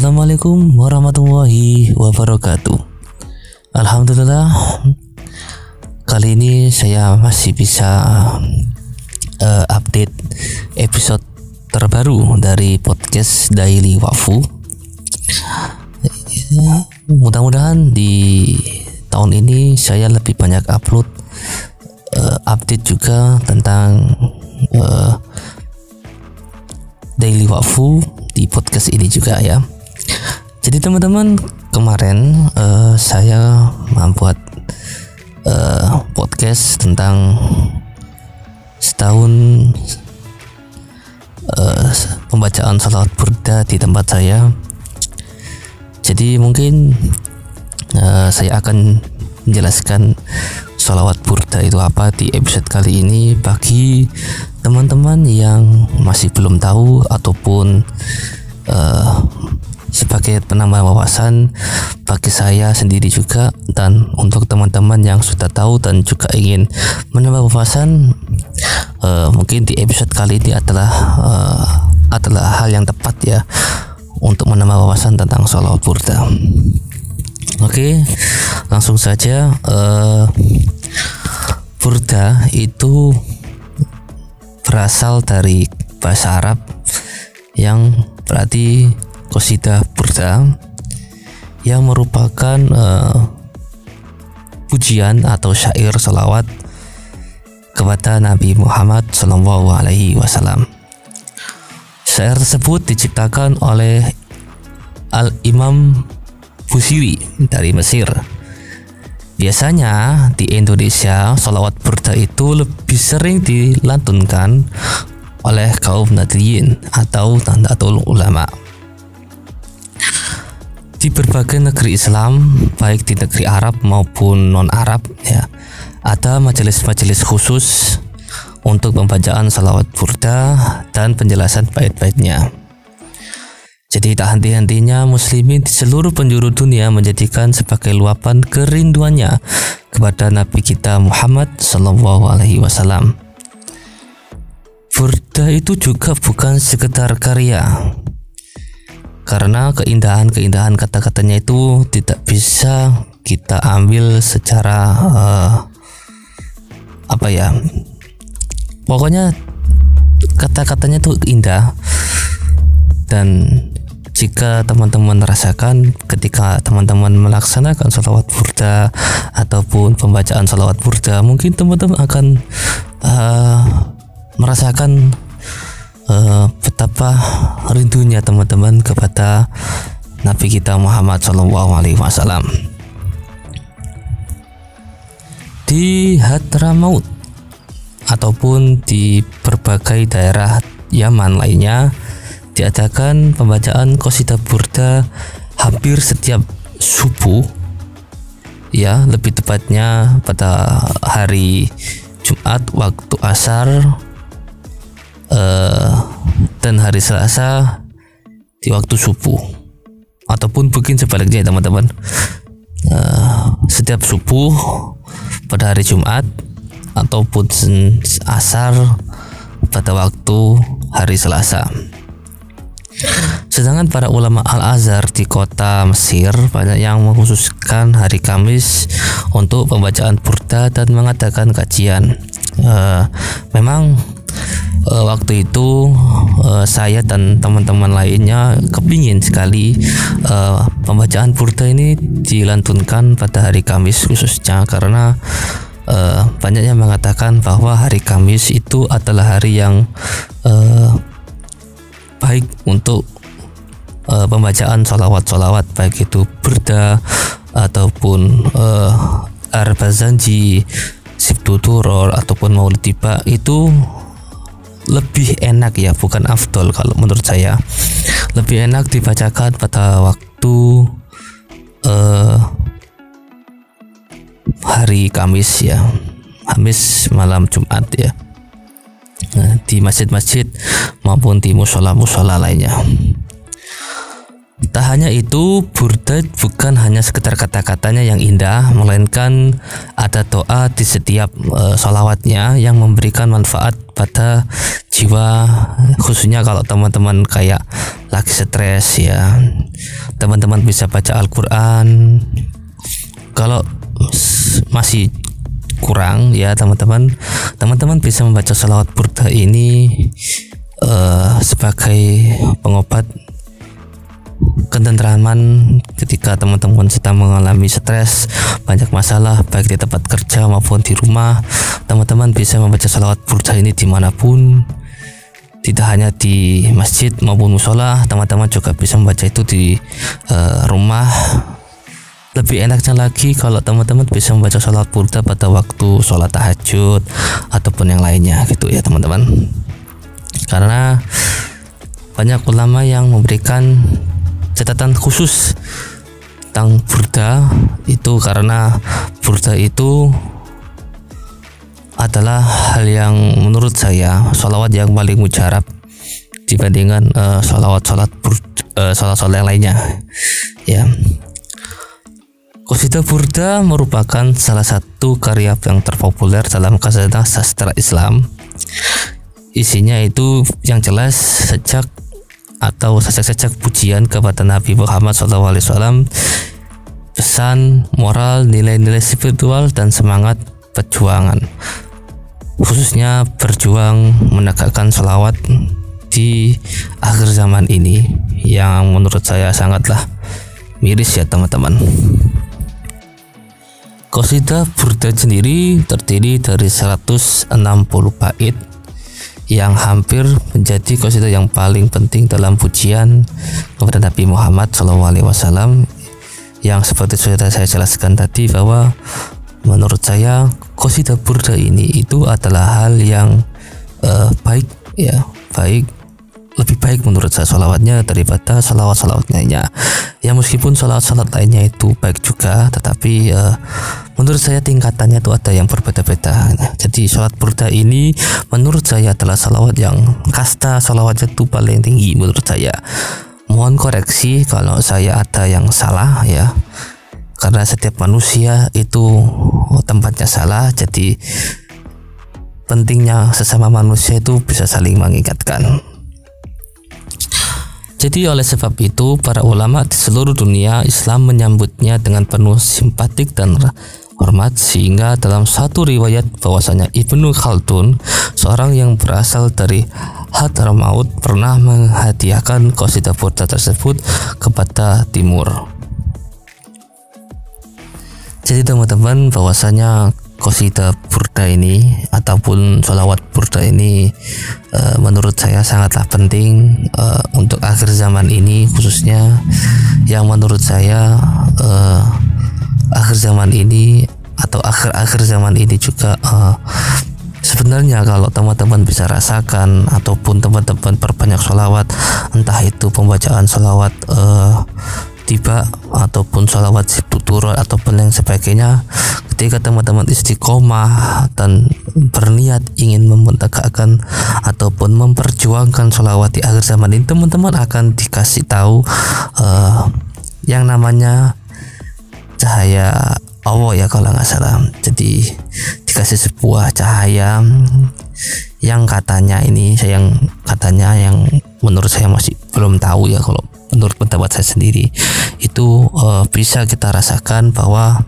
Assalamualaikum warahmatullahi wabarakatuh. Alhamdulillah kali ini saya masih bisa uh, update episode terbaru dari podcast Daily Wafu. Mudah-mudahan di tahun ini saya lebih banyak upload uh, update juga tentang uh, Daily Wafu di podcast ini juga ya. Jadi teman-teman kemarin uh, saya membuat uh, podcast tentang setahun uh, pembacaan salawat burda di tempat saya. Jadi mungkin uh, saya akan menjelaskan salawat burda itu apa di episode kali ini bagi teman-teman yang masih belum tahu ataupun uh, sebagai penambah wawasan bagi saya sendiri juga dan untuk teman-teman yang sudah tahu dan juga ingin menambah wawasan uh, mungkin di episode kali ini adalah uh, adalah hal yang tepat ya untuk menambah wawasan tentang sholawat burda. Oke, langsung saja uh, itu berasal dari bahasa Arab yang berarti kosida burda yang merupakan uh, pujian atau syair salawat kepada Nabi Muhammad Shallallahu Alaihi Wasallam. Syair tersebut diciptakan oleh Al Imam Busiri dari Mesir. Biasanya di Indonesia salawat burda itu lebih sering dilantunkan oleh kaum nadiyin atau Nahdlatul Ulama. Di berbagai negeri Islam, baik di negeri Arab maupun non-Arab ya, ada majelis-majelis khusus untuk pembacaan salawat burda dan penjelasan bait-baitnya. Jadi tak henti-hentinya muslimin di seluruh penjuru dunia menjadikan sebagai luapan kerinduannya kepada Nabi kita Muhammad Sallallahu Alaihi Wasallam. Burda itu juga bukan sekedar karya, karena keindahan-keindahan kata-katanya itu tidak bisa kita ambil secara uh, apa ya, pokoknya kata-katanya itu indah. Dan jika teman-teman merasakan ketika teman-teman melaksanakan salawat burda ataupun pembacaan salawat burda mungkin teman-teman akan uh, merasakan uh, betapa rindunya teman-teman kepada Nabi kita Muhammad Shallallahu Alaihi Wasallam. Di Hadramaut ataupun di berbagai daerah Yaman lainnya diadakan pembacaan kosida burda hampir setiap subuh ya lebih tepatnya pada hari Jumat waktu asar uh, dan hari Selasa di waktu subuh ataupun mungkin sebaliknya teman-teman uh, setiap subuh pada hari Jumat ataupun asar pada waktu hari Selasa. Sedangkan para ulama Al-Azhar di kota Mesir banyak yang mengkhususkan hari Kamis untuk pembacaan burda dan mengadakan kajian. Uh, memang uh, waktu itu uh, saya dan teman-teman lainnya kepingin sekali uh, pembacaan burda ini dilantunkan pada hari Kamis khususnya karena uh, banyak yang mengatakan bahwa hari Kamis itu adalah hari yang uh, baik untuk uh, pembacaan solawat-solawat baik itu berda ataupun uh, arbazanji sibtuturor ataupun maulid itu lebih enak ya bukan afdol kalau menurut saya. Lebih enak dibacakan pada waktu uh, hari Kamis ya. Kamis malam Jumat ya. Nah, di masjid-masjid maupun di musola-musola lainnya. Tak hanya itu, burda bukan hanya sekedar kata-katanya yang indah, melainkan ada doa di setiap uh, sholawatnya yang memberikan manfaat pada jiwa, khususnya kalau teman-teman kayak lagi stres ya, teman-teman bisa baca Al-Quran. Kalau masih kurang ya teman-teman, teman-teman bisa membaca sholawat burda ini uh, sebagai pengobat ketentraman ketika teman-teman sedang mengalami stres banyak masalah baik di tempat kerja maupun di rumah. Teman-teman bisa membaca salawat burda ini di mana pun tidak hanya di masjid maupun musola teman-teman juga bisa membaca itu di uh, rumah. Lebih enaknya lagi kalau teman-teman bisa membaca salawat burda pada waktu sholat tahajud ataupun yang lainnya gitu ya teman-teman. Karena banyak ulama yang memberikan catatan khusus tentang Burda itu karena Burda itu adalah hal yang menurut saya sholawat yang paling mujarab dibandingkan uh, sholawat sholat uh, sholat sholat yang lainnya. Ya. Qasida Burda merupakan salah satu karya yang terpopuler dalam kasadah sastra Islam. Isinya itu yang jelas sejak atau sajak-sajak pujian kepada Nabi Muhammad SAW. Pesan moral nilai-nilai spiritual dan semangat perjuangan. Khususnya berjuang menegakkan selawat di akhir zaman ini yang menurut saya sangatlah miris ya teman-teman. Qasidah Burda sendiri terdiri dari 160 bait yang hampir menjadi qasidah yang paling penting dalam pujian kepada Nabi Muhammad SAW yang seperti sudah saya jelaskan tadi bahwa menurut saya qasidah burda ini itu adalah hal yang uh, baik ya baik lebih baik menurut saya sholawatnya daripada sholawat-sholawat lainnya. Ya meskipun sholawat-sholawat lainnya itu baik juga tetapi uh, menurut saya tingkatannya itu ada yang berbeda-beda. Jadi sholat burda ini menurut saya adalah sholawat yang kasta sholawatnya itu paling tinggi menurut saya. Mohon koreksi kalau saya ada yang salah ya. Karena setiap manusia itu tempatnya salah jadi pentingnya sesama manusia itu bisa saling mengingatkan jadi oleh sebab itu para ulama di seluruh dunia Islam menyambutnya dengan penuh simpatik dan hormat sehingga dalam satu riwayat bahwasanya Ibnu Khaldun seorang yang berasal dari Hadramaut pernah menghadiahkan qasidah burda tersebut kepada timur. Jadi teman-teman bahwasanya kosida burda ini ataupun sholawat burda ini uh, menurut saya sangatlah penting uh, untuk akhir zaman ini khususnya yang menurut saya uh, akhir zaman ini atau akhir-akhir zaman ini juga uh, sebenarnya kalau teman-teman bisa rasakan ataupun teman-teman perbanyak sholawat entah itu pembacaan sholawat tiba ataupun sholawat tuturut ataupun yang sebagainya ketika teman-teman istiqomah dan berniat ingin menegakkan ataupun memperjuangkan sholawat di akhir zaman ini teman-teman akan dikasih tahu uh, yang namanya cahaya Allah ya kalau nggak salah. Jadi dikasih sebuah cahaya yang katanya ini saya yang katanya yang menurut saya masih belum tahu ya kalau menurut pendapat saya sendiri itu uh, bisa kita rasakan bahwa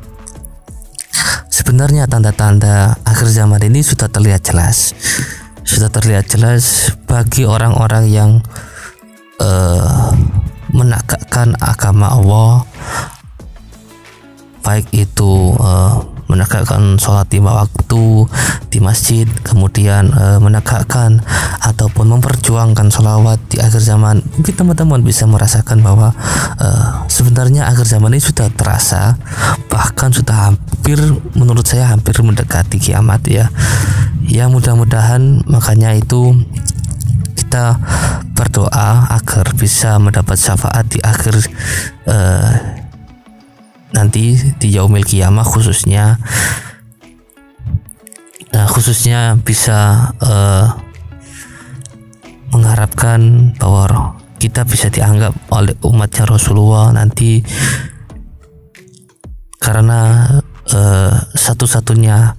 sebenarnya tanda-tanda akhir zaman ini sudah terlihat jelas. Sudah terlihat jelas bagi orang-orang yang uh, menegakkan agama Allah baik itu uh, menegakkan sholat lima waktu di masjid kemudian e, menegakkan ataupun memperjuangkan sholawat di akhir zaman. Mungkin teman-teman bisa merasakan bahwa e, sebenarnya akhir zaman ini sudah terasa bahkan sudah hampir menurut saya hampir mendekati kiamat ya. Ya mudah-mudahan makanya itu kita berdoa agar bisa mendapat syafaat di akhir uh, nanti di yaumil kiamah khususnya nah khususnya bisa uh, mengharapkan bahwa kita bisa dianggap oleh umatnya Rasulullah nanti karena uh, satu-satunya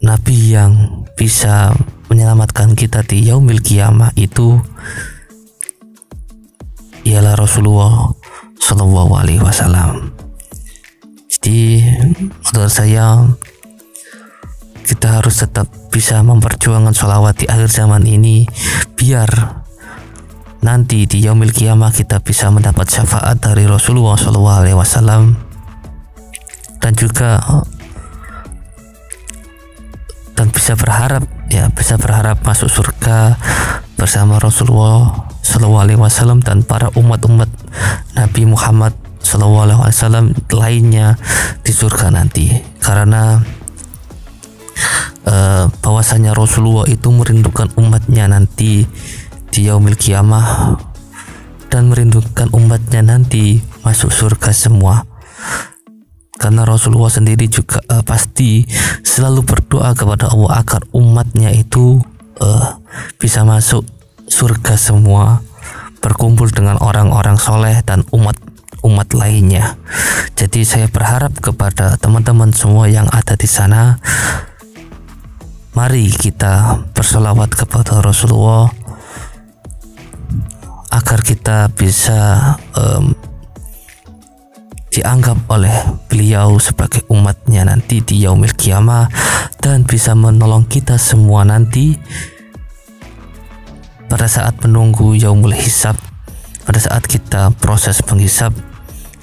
nabi yang bisa menyelamatkan kita di yaumil kiamah itu ialah Rasulullah Shallallahu Alaihi Wasallam. Jadi menurut saya kita harus tetap bisa memperjuangkan sholawat di akhir zaman ini biar nanti di yaumil kiamah kita bisa mendapat syafaat dari Rasulullah Wasallam. Dan juga dan bisa berharap ya bisa berharap masuk surga bersama Rasulullah Wasallam dan para umat-umat Nabi Muhammad Shallallahu Alaihi Wasallam lainnya di surga nanti. Karena uh, bahwasanya Rasulullah itu merindukan umatnya nanti di yaumil kiamah dan merindukan umatnya nanti masuk surga semua. Karena Rasulullah sendiri juga uh, pasti selalu berdoa kepada Allah agar umatnya itu uh, bisa masuk surga semua berkumpul dengan orang-orang soleh dan umat umat lainnya. Jadi saya berharap kepada teman-teman semua yang ada di sana, mari kita bersolawat kepada Rasulullah agar kita bisa um, dianggap oleh beliau sebagai umatnya nanti di yaumil kiamah dan bisa menolong kita semua nanti pada saat menunggu yaumul hisab pada saat kita proses penghisap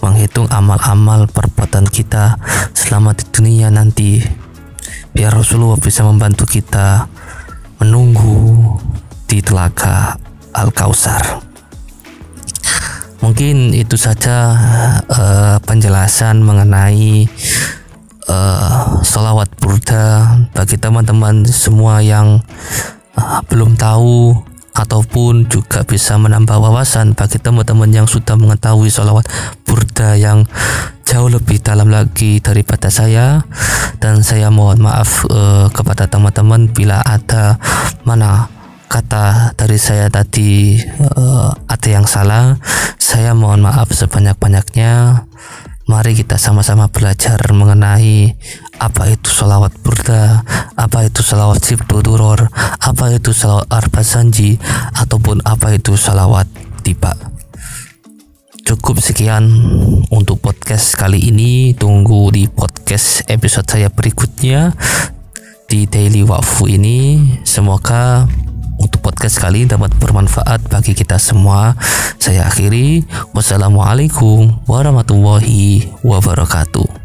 menghitung amal-amal perbuatan kita selama di dunia nanti biar Rasulullah bisa membantu kita menunggu di telaga Al-Kausar. Mungkin itu saja uh, penjelasan mengenai uh, salawat burda bagi teman-teman semua yang uh, belum tahu ataupun juga bisa menambah wawasan bagi teman-teman yang sudah mengetahui salawat burda yang jauh lebih dalam lagi daripada saya dan saya mohon maaf uh, kepada teman-teman bila ada mana kata dari saya tadi uh, ada yang salah, saya mohon maaf sebanyak-banyaknya. Mari kita sama-sama belajar mengenai apa itu salawat burda, apa itu salawat sibtu duror, apa itu salawat arba sanji, ataupun apa itu salawat tiba. Cukup sekian untuk podcast kali ini. Tunggu di podcast episode saya berikutnya di Daily Wafu ini. Semoga untuk podcast kali ini dapat bermanfaat bagi kita semua. Saya akhiri. Wassalamualaikum warahmatullahi wabarakatuh.